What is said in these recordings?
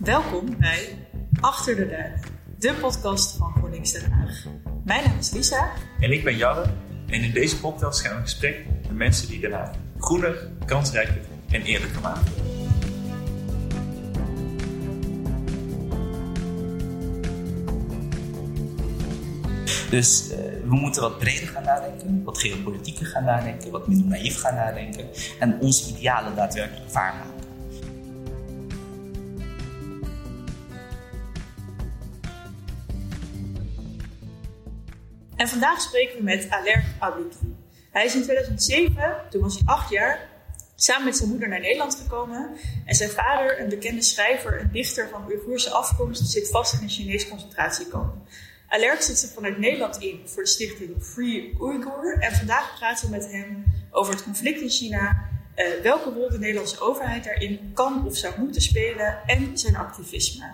Welkom bij Achter de Duinen, de podcast van GroenLinks Den Haag. Mijn naam is Lisa. En ik ben Jarre. En in deze podcast gaan we in gesprek met mensen die Den Haag groener, kansrijker en eerlijker maken. Dus uh, we moeten wat breder gaan nadenken, wat geopolitieker gaan nadenken, wat minder naïef gaan nadenken en onze idealen daadwerkelijk waarmaken. En vandaag spreken we met Alert Abiki. Hij is in 2007, toen was hij acht jaar, samen met zijn moeder naar Nederland gekomen. En zijn vader, een bekende schrijver en dichter van Oeigoerse afkomst, zit vast in een Chinees concentratiekamp. Alert zit zich vanuit Nederland in voor de stichting Free Uyghur. En vandaag praten we met hem over het conflict in China, uh, welke rol de Nederlandse overheid daarin kan of zou moeten spelen en zijn activisme.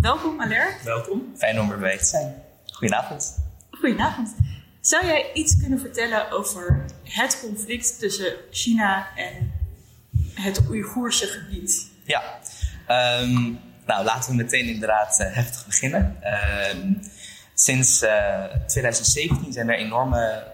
Welkom Alert. Welkom. Fijn om erbij te zijn. Goedenavond. Goedenavond. Zou jij iets kunnen vertellen over het conflict tussen China en het Oeigoerse gebied? Ja, um, nou laten we meteen inderdaad uh, heftig beginnen. Uh, sinds uh, 2017 zijn er enorme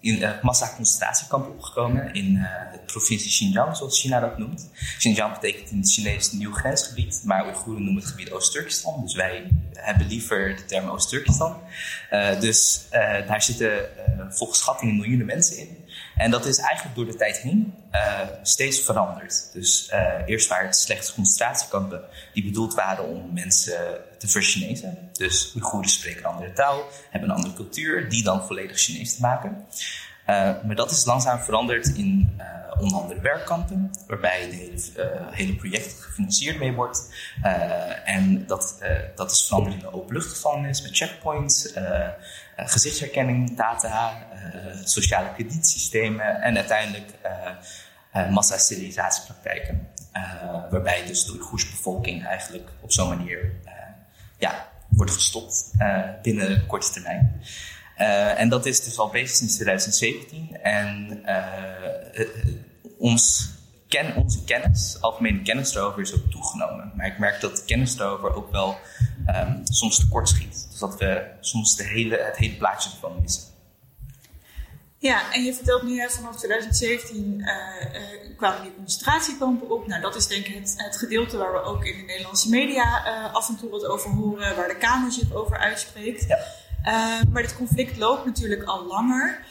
in, uh, massaconcentratiekampen opgekomen in uh, de provincie Xinjiang, zoals China dat noemt. Xinjiang betekent in het Chinees nieuw grensgebied, maar Oeigoeren noemen het gebied Oost-Turkestan. Dus wij hebben liever de term Oost-Turkestan. Uh, dus daar zitten volgens schattingen miljoenen mensen in. En dat is eigenlijk door de tijd heen steeds veranderd. Dus eerst waren het slechts concentratiekampen die bedoeld waren om mensen te verchinezen. Dus Oeigoeren spreken een andere taal, hebben een andere cultuur, die dan volledig Chinees te maken. Uh, maar dat is langzaam veranderd in onder andere werkkampen, waarbij de hele, hele project gefinancierd mee wordt. en dat, dat is veranderd in de openluchtgevangenis met checkpoints, gezichtsherkenning, data, sociale kredietsystemen en uiteindelijk massasterilisatiepraktijken. waarbij dus de Oeigoerse bevolking eigenlijk op zo'n manier ja, wordt gestopt binnen korte termijn. En dat is dus al bezig sinds 2017. En ons ken, onze kennis, algemene kennis erover, is ook toegenomen. Maar ik merk dat de kennis erover ook wel um, soms tekort schiet. Dus dat we soms de hele, het hele plaatje ervan missen. Ja, en je vertelt nu vanaf 2017 uh, kwamen die concentratiekampen op. Nou, dat is denk ik het, het, gedeelte waar we ook in de Nederlandse media af en toe wat over horen, waar de Kamer zich over uitspreekt. Ja. Maar dit conflict loopt natuurlijk al langer.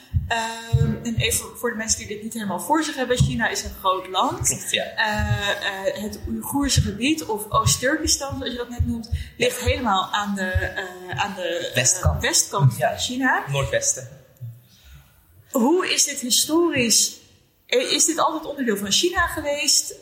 En even voor de mensen die dit niet helemaal voor zich hebben: China is een groot land. Ja. Uh, het Oeigoerse gebied, of Oost-Turkestan, zoals je dat net noemt, ligt helemaal aan de, aan de westkant, westkant ja. van China. Noordwesten. Hoe is dit historisch? Is dit altijd onderdeel van China geweest?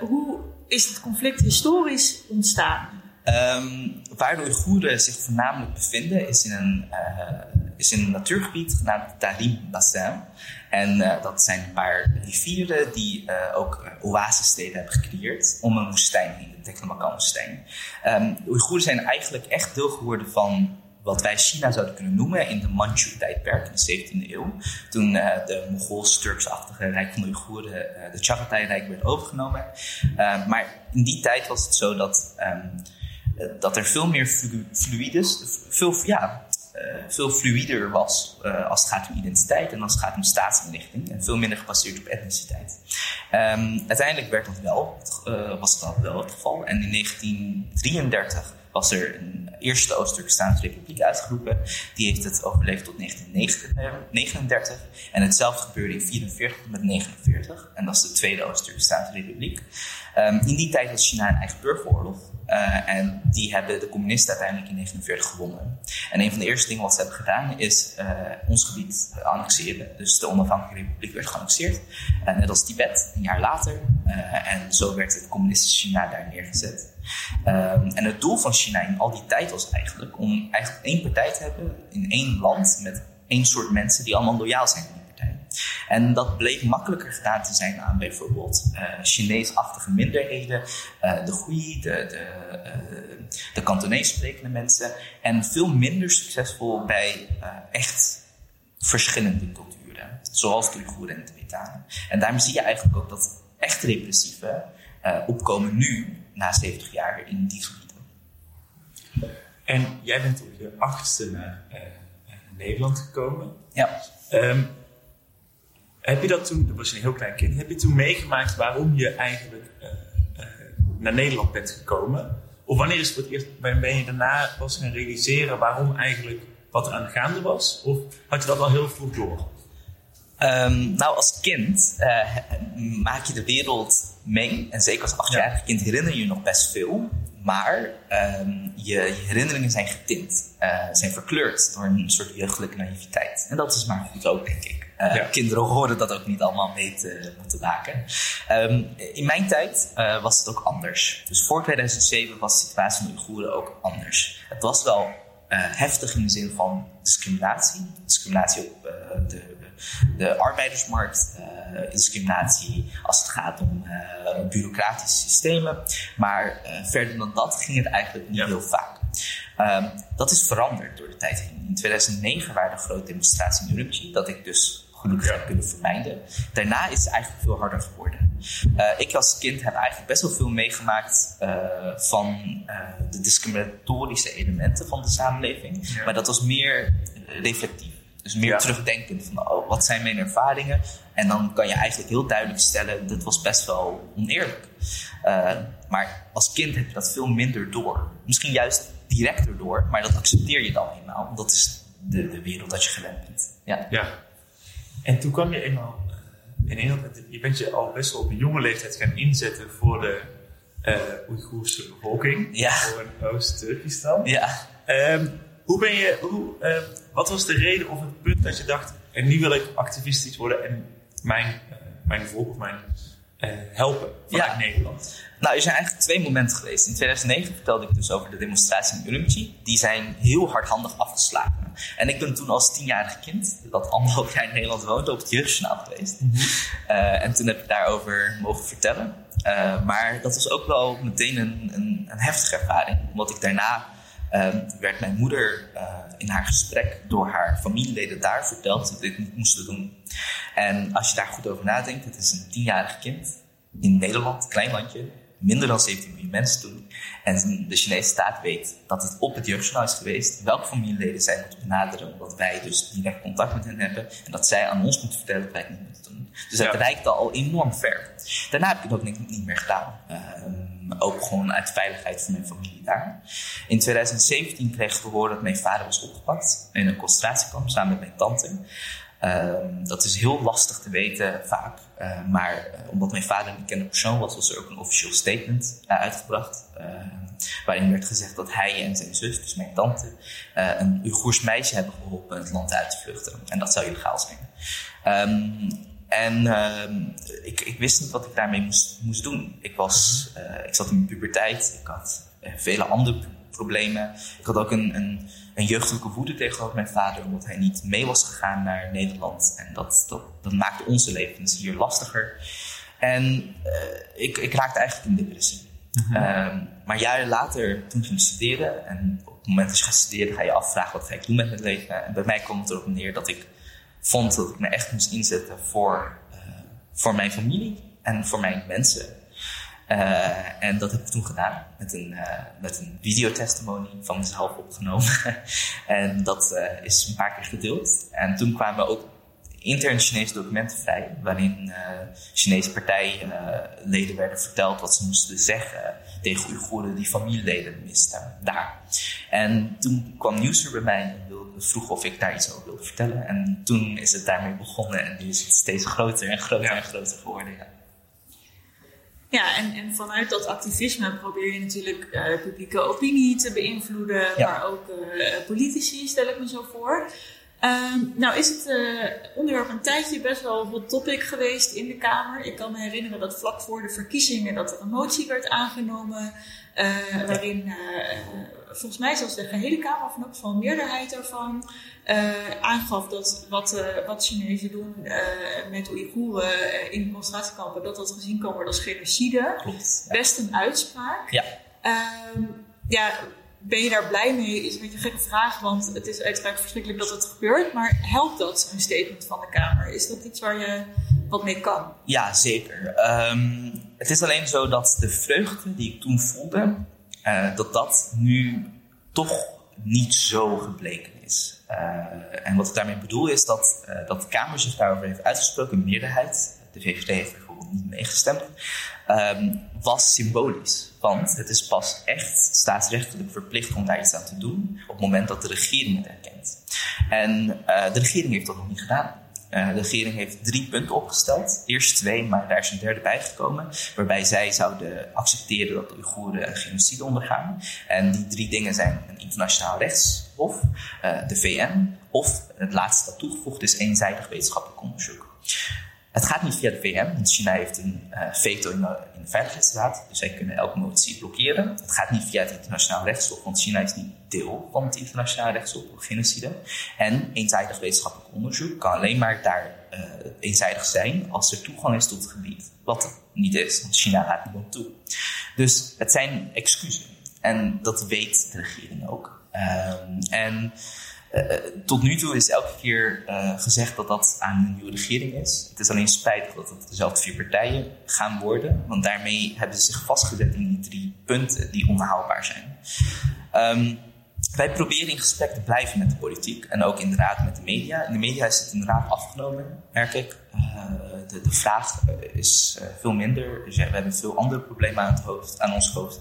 hoe is het conflict historisch ontstaan? Um, waar de Oeigoeren zich voornamelijk bevinden is in een, uh, is in een natuurgebied genaamd Tarim Bassin. En uh, dat zijn een paar rivieren die uh, ook oasissteden hebben gecreëerd om een woestijn heen, de Taklamakan-woestijn. Um, de Oeigoeren zijn eigenlijk echt deel geworden van wat wij China zouden kunnen noemen in de Manchu-tijdperk in de 17e eeuw. Toen uh, de Mongols-Turks-achtige Rijk van de Oeigoeren, uh, de Chagatai-rijk, werd overgenomen. Uh, maar in die tijd was het zo dat um, dat er veel meer flu fluides, veel, ja, uh, veel fluider was uh, als het gaat om identiteit en als het gaat om staatsinrichting. En veel minder gebaseerd op etniciteit. Um, uiteindelijk werd dat wel, uh, was dat wel het geval. En in 1933 was er een eerste Oost-Turkestaanse republiek uitgeroepen. Die heeft het overleefd tot 1939. En hetzelfde gebeurde in 1944 met 1949. En dat is de tweede Oost-Turkestaanse republiek. Um, in die tijd was China een eigen burgeroorlog. Uh, en die hebben de communisten uiteindelijk in 1949 gewonnen. En een van de eerste dingen wat ze hebben gedaan is uh, ons gebied annexeren. Dus de onafhankelijke republiek werd geannexeerd. Uh, net als Tibet, een jaar later. en zo werd het communistische China daar neergezet. En het doel van China in al die tijd was eigenlijk om eigenlijk één partij te hebben in één land met één soort mensen die allemaal loyaal zijn en dat bleek makkelijker gedaan te zijn aan bijvoorbeeld uh, Chinees-achtige minderheden, uh, de Hui, de, de, uh, de Kantonees sprekende mensen. En veel minder succesvol bij echt verschillende culturen, zoals de Oeigoeren en de Tibetanen. En daarom zie je eigenlijk ook dat echt repressieve opkomen nu na 70 jaar in die gebieden. En jij bent op je achtste naar Nederland gekomen. Ja. Um, heb je dat toen, dat was een heel klein kind, heb je toen meegemaakt waarom je eigenlijk uh, uh, naar Nederland bent gekomen? Of wanneer is het voor het eerst, ben je daarna pas gaan realiseren waarom eigenlijk wat er aan de gaande was? Of had je dat al heel vroeg door? Um, nou, als kind uh, maak je de wereld mee. En zeker als achtjarig kind herinner je je nog best veel. Maar um, je, je, herinneringen zijn getint, uh, zijn verkleurd door een soort jeugdelijke naïviteit. En dat is maar goed ook, denk ik. Uh, ja. Kinderen horen dat ook niet allemaal mee te moeten maken. Um, in mijn tijd uh, was het ook anders. Dus voor 2007 was de situatie van de Oeigoeren ook anders. Het was wel heftig in de zin van discriminatie. Discriminatie op de de arbeidersmarkt, uh, discriminatie als het gaat om uh, bureaucratische systemen. Maar uh, verder dan dat ging het eigenlijk niet ja. heel vaak. Um, dat is veranderd door de tijd heen. In 2009 waren er grote demonstraties in Urumqi, dat ik dus gelukkig heb kunnen vermijden. Daarna is het eigenlijk veel harder geworden. ik als kind heb eigenlijk best wel veel meegemaakt van de discriminatorische elementen van de samenleving. Ja. Maar dat was meer reflectief. Dus meer ja. terugdenken van oh, wat zijn mijn ervaringen. En dan kan je eigenlijk heel duidelijk stellen, dit was best wel oneerlijk. Uh, maar als kind heb je dat veel minder door. Misschien juist directer door, maar dat accepteer je dan eenmaal. Want dat is de, de wereld dat je gewend bent. Ja. ja. En toen kwam je eenmaal uh, in Nederland, je bent je al best wel op een jonge leeftijd gaan inzetten voor de uh, Oeigoerse bevolking. Ja. Voor een Oost-Turkistan. Ja. Um, hoe ben je, hoe, uh, wat was de reden of het punt dat je dacht, en nu wil ik activistisch worden en mijn, uh, mijn volk of mijn uh, helpen vanuit ja. Nederland? Nou, er zijn eigenlijk twee momenten geweest. In 2009 vertelde ik dus over de demonstratie in Urumqi. Die zijn heel hardhandig afgeslagen. En ik ben toen als tienjarig kind, dat anderhalf jaar in Nederland woonde, op het jeugdjournaal geweest. Mm -hmm. en toen heb ik daarover mogen vertellen. maar dat was ook wel meteen een, een, een heftige ervaring. Omdat ik daarna um, werd mijn moeder uh, in haar gesprek door haar familieleden daar verteld dat dit niet moesten doen. En als je daar goed over nadenkt, het is een tienjarig kind in Nederland, klein landje, minder dan 17 miljoen mensen toen. En de Chinese staat weet dat het op het jeugdjournaal is geweest. Welke familieleden zij moeten benaderen, omdat wij dus direct contact met hen hebben. En dat zij aan ons moeten vertellen dat wij het niet moeten doen. Dus dat ja. reikt al enorm ver. Daarna heb ik het ook niet, niet meer gedaan. Um, ook gewoon uit veiligheid van mijn familie daar. In 2017 kreeg ik te horen dat mijn vader was opgepakt in een concentratiekamp samen met mijn tante. Um, dat is heel lastig te weten vaak. Uh, maar uh, omdat mijn vader een bekende persoon was, was er ook een officieel statement uh, uitgebracht. waarin werd gezegd dat hij en zijn zus, dus mijn tante, een Oeigoers meisje hebben geholpen het land uit te vluchten. En dat zou illegaal zijn. Um, en ik, ik, wist niet wat ik daarmee moest, moest doen. Ik, was, ik zat in mijn puberteit, ik had vele andere problemen. Ik had ook een, een, een jeugdelijke woede tegenover mijn vader, omdat hij niet mee was gegaan naar Nederland. En dat, dat, dat maakte onze levens hier lastiger. En uh, ik, ik raakte eigenlijk in depressie. -hmm. um, maar jaren later, toen ging ik studeren, en op het moment dat je gaat studeren, ga je afvragen wat ga ik doen met mijn leven. En bij mij kwam het erop neer dat ik vond dat ik me echt moest inzetten voor, uh, voor mijn familie en voor mijn mensen. Uh, en dat heb ik toen gedaan met een, uh, met een videotestimony van mezelf opgenomen. en dat uh, is een paar keer gedeeld. En toen kwamen ook interne Chinese documenten vrij, waarin Chinese partijleden werden verteld wat ze moesten zeggen tegen Oeigoeren die familieleden misten daar. En toen kwam Nieuwsuur bij mij en vroeg of ik daar iets over wilde vertellen. En toen is het daarmee begonnen en nu is het steeds groter en groter ja. en groter geworden. Ja. Ja, en, en vanuit dat activisme probeer je natuurlijk uh, publieke opinie te beïnvloeden, ja. maar ook uh, politici, stel ik me zo voor. Um, nou is het uh, onderwerp een tijdje best wel hot topic geweest in de Kamer. Ik kan me herinneren dat vlak voor de verkiezingen dat er een motie werd aangenomen waarin volgens mij zelfs de gehele Kamer, of geval een meerderheid daarvan, aangaf dat wat, wat Chinezen doen met Oeigoeren in concentratiekampen, dat dat gezien kan worden als genocide. Klopt. Best een uitspraak. Ja. Um, ja, ben je daar blij mee? Is een beetje een gekke vraag, want het is uiteraard verschrikkelijk dat het gebeurt. Maar helpt dat, een statement van de Kamer? Is dat iets waar je wat mee kan? Ja, zeker. Um, het is alleen zo dat de vreugde die ik toen voelde, uh, dat dat nu toch niet zo gebleken is. Uh, en wat ik daarmee bedoel is dat, uh, dat de Kamer zich daarover heeft uitgesproken, een meerderheid, de VVD heeft niet um, was symbolisch. Want het is pas echt staatsrechtelijk verplicht om daar iets aan te doen op het moment dat de regering het erkent. En de regering heeft dat nog niet gedaan. Uh, de regering heeft drie punten opgesteld. Eerst twee, maar daar is een derde bijgekomen. Waarbij zij zouden accepteren dat de Oeigoeren genocide ondergaan. En die drie dingen zijn een internationaal rechtshof, uh, de VN of het laatste dat toegevoegd is eenzijdig wetenschappelijk onderzoek. Het gaat niet via de VN, want China heeft een uh, veto in de, Veiligheidsraad, dus zij kunnen elke motie blokkeren. Het gaat niet via het internationaal rechtshof, want China is niet deel van het internationaal rechtshof op genocide. En eenzijdig wetenschappelijk onderzoek kan alleen maar daar uh, eenzijdig zijn als er toegang is tot het gebied. Wat niet is, want China laat niemand toe. Dus het zijn excuses. En dat weet de regering ook. Um, en tot nu toe is elke keer uh, gezegd dat dat aan de nieuwe regering is. Het is alleen spijtig dat het dezelfde vier partijen gaan worden. Want daarmee hebben ze zich vastgezet in die drie punten die onhaalbaar zijn. Um, wij proberen in gesprek te blijven met de politiek en ook inderdaad met de media. In de media is het inderdaad afgenomen, merk ik. Uh, de, de, vraag is veel minder. Dus we hebben veel andere problemen aan, hoofd, aan ons hoofd.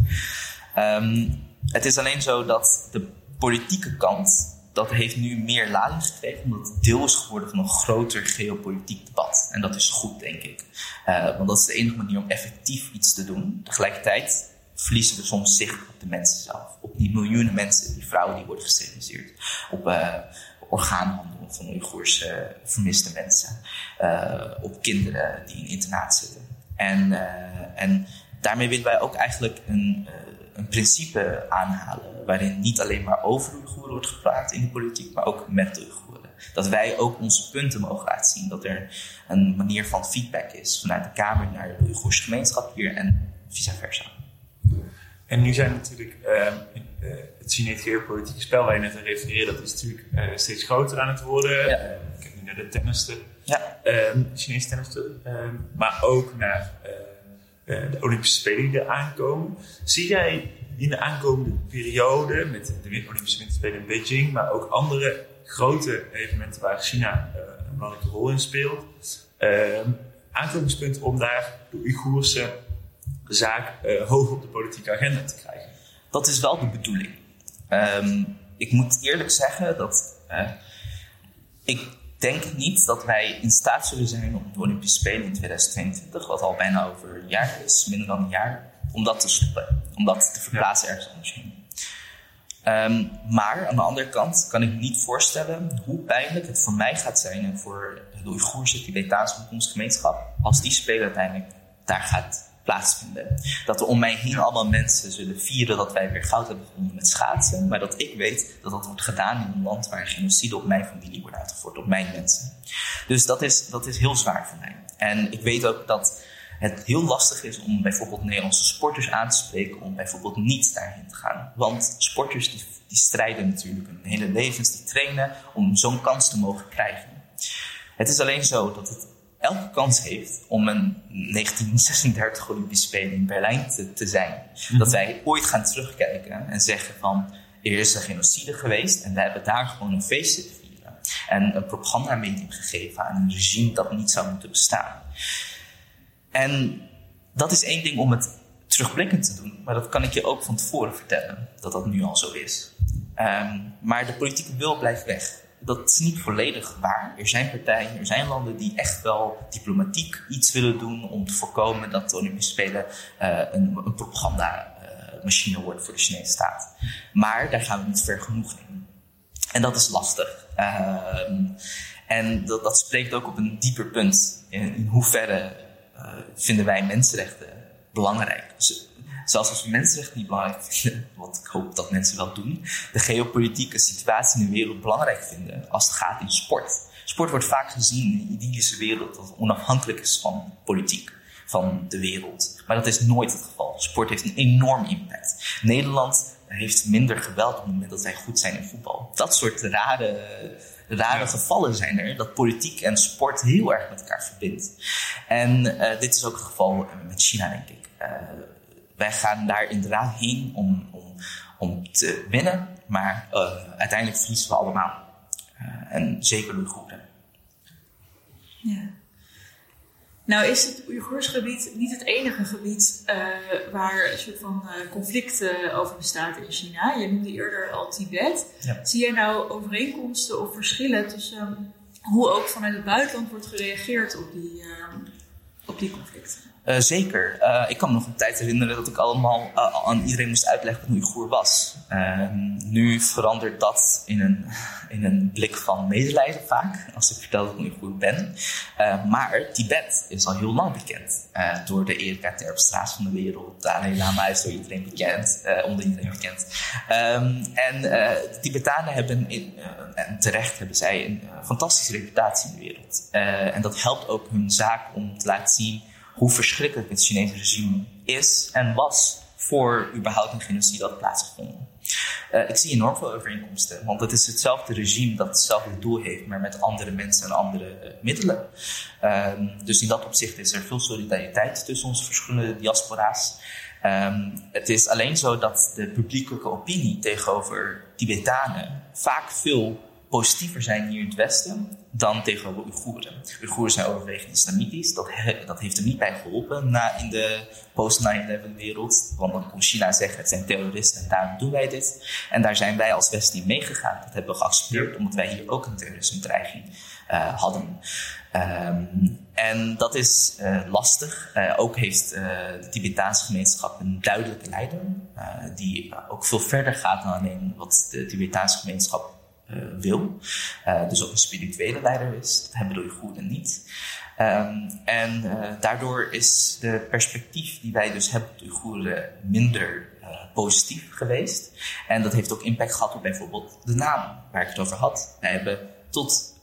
Um, het is alleen zo dat de politieke kant dat heeft nu meer lading gekregen, omdat het deel is geworden van een groter geopolitiek debat. En dat is goed, denk ik. Uh, want dat is de enige manier om effectief iets te doen. Tegelijkertijd verliezen we soms zicht op de mensen zelf. Op die miljoenen mensen, die vrouwen die worden gesteriliseerd. Op uh, orgaanhandel van Oeigoerse vermiste mensen. Op kinderen die in internaat zitten. En, en daarmee willen wij ook eigenlijk een een principe aanhalen waarin niet alleen maar over Oeigoeren wordt gepraat in de politiek, maar ook met de Oeigoeren. Dat wij ook onze punten mogen laten zien. Dat er een manier van feedback is vanuit de Kamer naar de Oeigoerse gemeenschap hier en vice versa. En nu zijn natuurlijk uh, het Chinese geopolitieke spel waar je net aan refereerde, dat is natuurlijk uh, steeds groter aan het worden. Ja. kijk nu naar de tennister, ja. de Chinese tennister, maar ook naar de Olympische Spelen die er aankomen. Zie jij in de aankomende periode, met de Olympische Winterspelen in Beijing, maar ook andere grote evenementen waar China uh, een belangrijke rol in speelt, uh, om daar de Oeigoerse zaak uh, hoog op de politieke agenda te krijgen? Dat is wel de bedoeling. Um, ik moet eerlijk zeggen dat ik denk niet dat wij in staat zullen zijn om de Olympische Spelen in 2022, wat al bijna over een jaar is, minder dan een jaar, om dat te stoppen. Om dat te verplaatsen ergens anders heen. Um, maar aan de andere kant kan ik niet voorstellen hoe pijnlijk het voor mij gaat zijn en voor de Oeigoerse Tibetaanse gemeenschap als die spelen uiteindelijk daar gaat plaatsvinden. Dat er om mij heen allemaal mensen zullen vieren dat wij weer goud hebben gevonden met schaatsen, maar dat ik weet dat dat wordt gedaan in een land waar genocide op mijn familie wordt uitgevoerd, op mijn mensen. Dus dat is, dat is heel zwaar voor mij. En ik weet ook dat het heel lastig is om bijvoorbeeld Nederlandse sporters aan te spreken om bijvoorbeeld niet daarheen te gaan. Want sporters die, die strijden natuurlijk hun hele levens, die trainen om zo'n kans te mogen krijgen. Het is alleen zo dat het elke kans heeft om een 1936 Olympische Spelen in Berlijn te, te zijn. Mhm. Dat wij ooit gaan terugkijken en zeggen van er is een genocide geweest en we hebben daar gewoon een feest zitten vieren. En een propagandamedium gegeven aan een regime dat niet zou moeten bestaan. En dat is één ding om het terugblikkend te doen, maar dat kan ik je ook van tevoren vertellen, dat dat nu al zo is. Um, maar de politieke wil blijft weg. Dat is niet volledig waar. Er zijn partijen, er zijn landen die echt wel diplomatiek iets willen doen om te voorkomen dat de Olympische Spelen uh, een, een propagandamachine uh, wordt voor de Chinese staat. Maar daar gaan we niet ver genoeg in. En dat is lastig. Um, en dat, dat spreekt ook op een dieper punt in, in hoeverre uh, vinden wij mensenrechten belangrijk. Dus, zelfs als mensenrechten niet belangrijk vinden, wat ik hoop dat mensen wel doen, de geopolitieke situatie in de wereld belangrijk vinden als het gaat in sport. Sport wordt vaak gezien in de idyllische wereld dat onafhankelijk is van politiek, van de wereld. Maar dat is nooit het geval. Sport heeft een enorm impact. Nederland heeft minder geweld op het moment dat wij goed zijn in voetbal. Dat soort rare rare gevallen zijn er dat politiek en sport heel erg met elkaar verbindt. En dit is ook het geval met China, denk ik. Wij gaan daar inderdaad heen om, om, om te winnen, maar uiteindelijk verliezen we allemaal. en zeker de goede. Ja. Nou is het Oeigoersgebied niet het enige gebied uh, waar een soort van uh, conflict uh, over bestaat in China. Je noemde eerder al Tibet. Ja. Zie jij nou overeenkomsten of verschillen tussen hoe ook vanuit het buitenland wordt gereageerd op die, op die conflicten? Uh, zeker. Uh, ik kan me nog een tijd herinneren dat ik allemaal uh, aan iedereen moest uitleggen een Oeigoer was. Ehm, nu verandert dat in een, in een blik van medelijden vaak, als ik vertel dat ik Oeigoer ben. maar Tibet is al heel lang bekend. door de Erika Terpstraat van de wereld. Dalai Lama is door iedereen bekend, onder iedereen bekend. Um, en de Tibetanen hebben, in, en terecht hebben zij, een fantastische reputatie in de wereld. en dat helpt ook hun zaak om te laten zien hoe verschrikkelijk het Chinese regime is en was voor überhaupt een genocide dat plaatsgevonden. Uh, ik zie enorm veel overeenkomsten, want het is hetzelfde regime dat hetzelfde doel heeft, maar met andere mensen en andere uh, middelen. Um, dus in dat opzicht is er veel solidariteit tussen onze verschillende diaspora's. Um, het is alleen zo dat de publieke opinie tegenover Tibetanen vaak veel positiever zijn hier in het Westen dan tegenover Oeigoeren. Oeigoeren zijn overwegend islamitisch. Dat, dat heeft er niet bij geholpen na, in de post-9-11 wereld. Want dan kon China zeggen, het zijn terroristen en daarom doen wij dit. En daar zijn wij als Westen niet meegegaan. Dat hebben we geaccepteerd, omdat wij hier ook een terrorisme-dreiging uh, hadden. Um, en dat is uh, lastig. Uh, ook heeft de Tibetaanse gemeenschap een duidelijke leider, die ook veel verder gaat dan alleen wat de Tibetaanse gemeenschap wil. Uh, dus ook een spirituele leider is. Dat hebben de Oeigoeren niet. Um, en uh, daardoor is de perspectief die wij dus hebben op de Oeigoeren minder positief geweest. En dat heeft ook impact gehad op bijvoorbeeld de naam waar ik het over had. Wij hebben tot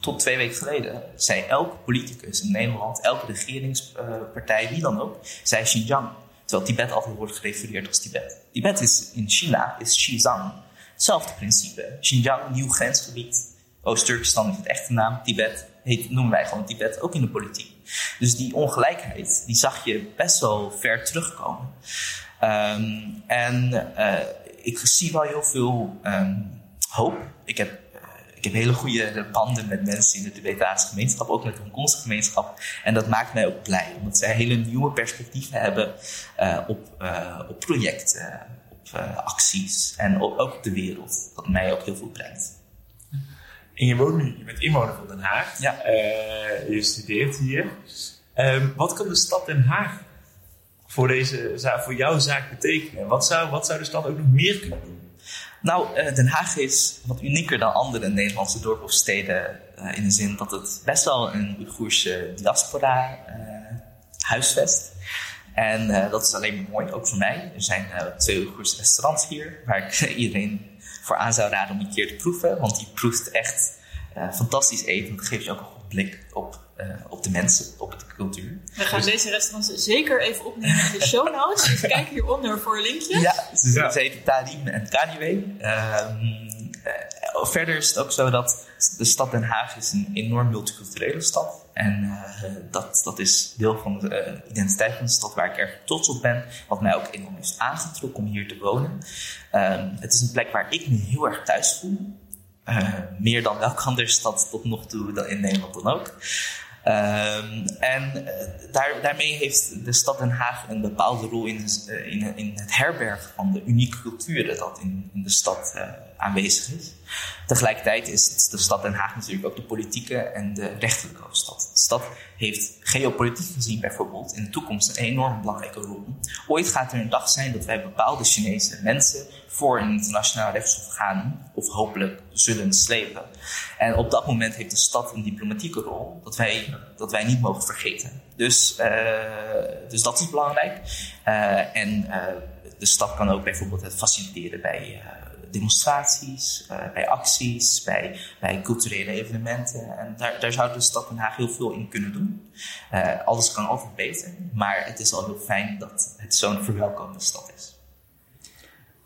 tot twee weken geleden zei elke politicus in Nederland, elke regeringspartij, wie dan ook, zei Xinjiang. Terwijl Tibet altijd wordt gerefereerd als Tibet. Tibet is in China, is Xizang. Hetzelfde principe. Xinjiang, nieuw grensgebied. Oost-Turkestan is het echte naam. Tibet heet, noemen wij gewoon Tibet, ook in de politiek. Dus die ongelijkheid, die zag je best wel ver terugkomen. Um, en uh, ik zie wel heel veel um, hoop. Ik heb, uh, ik heb hele goede banden met mensen in de Tibetaanse gemeenschap, ook met de Hongkongse gemeenschap. En dat maakt mij ook blij, omdat zij hele nieuwe perspectieven hebben uh, op, op projecten uh, acties en ook op de wereld. Wat mij ook heel veel brengt. En je woont nu, je bent inwoner van Den Haag. Ja. Uh, je studeert hier. Um, wat kan de stad Den Haag voor, deze, voor jouw zaak betekenen? Wat zou, wat zou de stad ook nog meer kunnen doen? Nou, uh, Den Haag is wat unieker dan andere Nederlandse dorpen of steden. Uh, in de zin dat het best wel een Oeigoerse diaspora huisvest. En uh, dat is alleen maar mooi, ook voor mij. Er zijn uh, twee Oeigoerse restaurants hier, waar ik iedereen voor aan zou raden om een keer te proeven. Want die proeft echt uh, fantastisch eten. Dat geeft je ook een goed blik op, op de mensen, op de cultuur. We gaan dus... deze restaurants zeker even opnemen in de show notes. dus kijk hieronder voor linkjes. Ja, ze, ja. ze heten Tarim en Kaniwe. Um, verder is het ook zo dat de stad Den Haag is een enorm multiculturele stad. En uh, dat, dat is deel van de uh, identiteit van de stad waar ik erg trots op ben. Wat mij ook enorm heeft aangetrokken om hier te wonen. Uh, het is een plek waar ik me heel erg thuis voel. Eh, meer dan welke andere stad tot nog toe dan in Nederland dan ook. Um, en daar, daarmee heeft de stad Den Haag een bepaalde rol in, in, in het herbergen van de unieke culturen dat in, in de stad aanwezig is. Tegelijkertijd is de stad Den Haag natuurlijk ook de politieke en de rechterlijke hoofdstad. De stad heeft geopolitiek gezien bijvoorbeeld in de toekomst een enorm belangrijke rol. Ooit gaat er een dag zijn dat wij bepaalde Chinese mensen voor een internationaal rechtshof gaan, of hopelijk zullen slepen. En op dat moment heeft de stad een diplomatieke rol dat wij, dat wij niet mogen vergeten. Dus, uh, dus dat is belangrijk. Uh, en uh, de stad kan ook bijvoorbeeld het faciliteren bij demonstraties, uh, bij acties, bij, bij culturele evenementen. En daar, daar zou de stad Den Haag heel veel in kunnen doen. Uh, alles kan altijd beter, maar het is al heel fijn dat het zo'n verwelkomende stad is.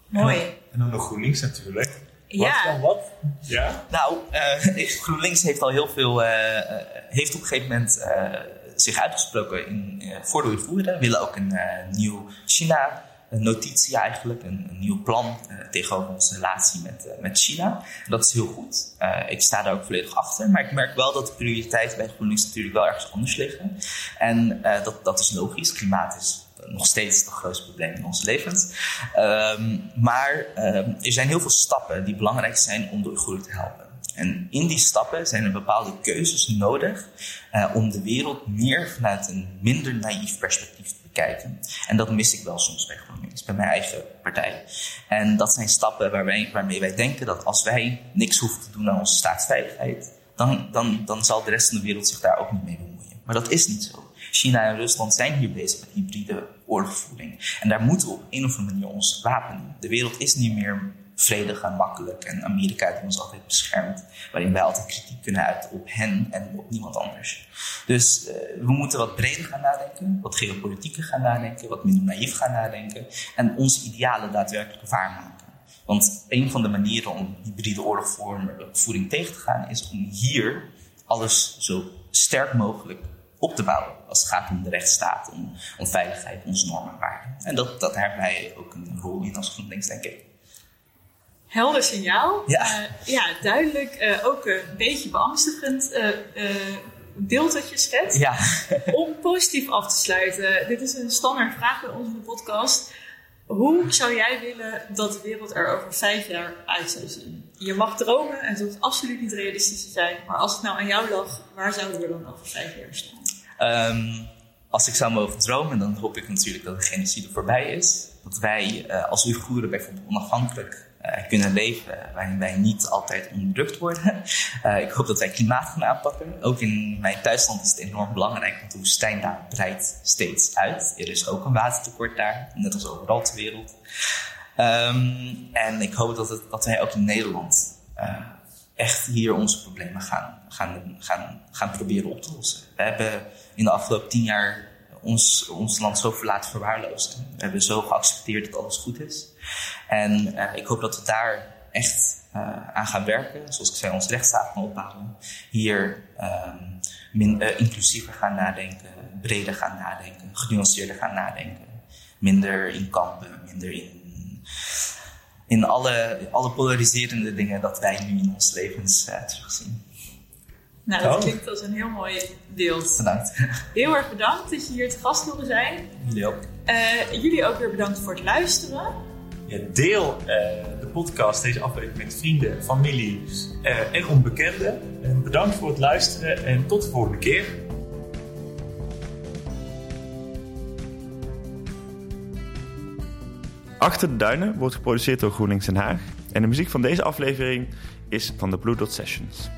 Mooi. En dan nog GroenLinks natuurlijk. Ja. dan wat? Ja? Nou, eh, GroenLinks heeft al heel veel, eh, eh, heeft op een gegeven moment eh, zich uitgesproken in, eh, voor de Oeigoeren. We willen ook een eh, nieuw China. Een notitie eigenlijk, een, nieuw plan eh, tegenover onze relatie met, eh, met China. Dat is heel goed. Eh, ik sta daar ook volledig achter. Maar ik merk wel dat de prioriteiten bij GroenLinks natuurlijk wel ergens anders liggen. En dat, dat is logisch. Klimaat is nog steeds het grootste probleem in ons levens. Ehm, maar ehm, er zijn heel veel stappen die belangrijk zijn om de Oeigoeren te helpen. En in die stappen zijn er bepaalde keuzes nodig eh, om de wereld meer vanuit een minder naïef perspectief te bekijken. En dat mis ik wel soms bij GroenLinks, bij mijn eigen partij. En dat zijn stappen waarbij, waarmee wij denken dat als wij niks hoeven te doen aan onze staatsveiligheid, dan, dan, dan zal de rest van de wereld zich daar ook niet mee bemoeien. Maar dat is niet zo. China en Rusland zijn hier bezig met hybride oorlogvoering. En daar moeten we op een of andere manier ons wapenen. De wereld is niet meer vredig en makkelijk. En Amerika die ons altijd beschermt. Waarin wij altijd kritiek kunnen uiten op hen en op niemand anders. Dus uh, we moeten wat breder gaan nadenken. Wat geopolitieker gaan nadenken. Wat minder naïef gaan nadenken. En onze idealen daadwerkelijk waarmaken. Want een van de manieren om hybride oorlogvoering tegen te gaan is om hier alles zo sterk mogelijk op te bouwen. Als het gaat om de rechtsstaat, om, om veiligheid, onze normen en waarden. En dat, dat wij ook een rol in als GroenLinks, denk. Helder signaal. Ja, uh, ja duidelijk. Uh, ook een beetje beangstigend uh, beeld dat je schetst. Ja. om positief af te sluiten. Dit is een standaard vraag bij ons in de podcast. Hoe zou jij willen dat de wereld er over vijf jaar uit zou zien? Je mag dromen en het hoeft absoluut niet realistisch te zijn. Maar als het nou aan jou lag, waar zouden we dan over vijf jaar staan? Um, als ik zou mogen dromen, dan hoop ik natuurlijk dat de genocide voorbij is. Dat wij uh, als Oeigoeren bijvoorbeeld onafhankelijk kunnen leven, waarin wij niet altijd onderdrukt worden. Uh, ik hoop dat wij klimaat gaan aanpakken. Ook in mijn thuisland is het enorm belangrijk, want de woestijn daar breidt steeds uit. Er is ook een watertekort daar, net als overal ter wereld. Um, en ik hoop dat, dat wij ook in Nederland uh, echt hier onze problemen gaan, gaan, gaan, gaan proberen op te lossen. We hebben in de afgelopen tien jaar ons, ons land zo laten verwaarlozen. We hebben zo geaccepteerd dat alles goed is. En uh, ik hoop dat we daar echt uh, aan gaan werken. Zoals ik zei, ons rechtsstaat gaan opbouwen. Hier um, min, uh, inclusiever gaan nadenken, breder gaan nadenken, genuanceerder gaan nadenken. Minder in kampen, minder in, in alle, alle polariserende dingen dat wij nu in ons levens terugzien. Nou, dat oh. klinkt als een heel mooi beeld. Bedankt. Heel erg bedankt dat je hier te gast wilde zijn. Jullie ook. Uh, jullie ook weer bedankt voor het luisteren. Ja, deel uh, de podcast, deze aflevering met vrienden, familie uh, en onbekenden. En bedankt voor het luisteren en tot de volgende keer. Achter de Duinen wordt geproduceerd door GroenLinks Den Haag. En de muziek van deze aflevering is van de Blue Dot Sessions.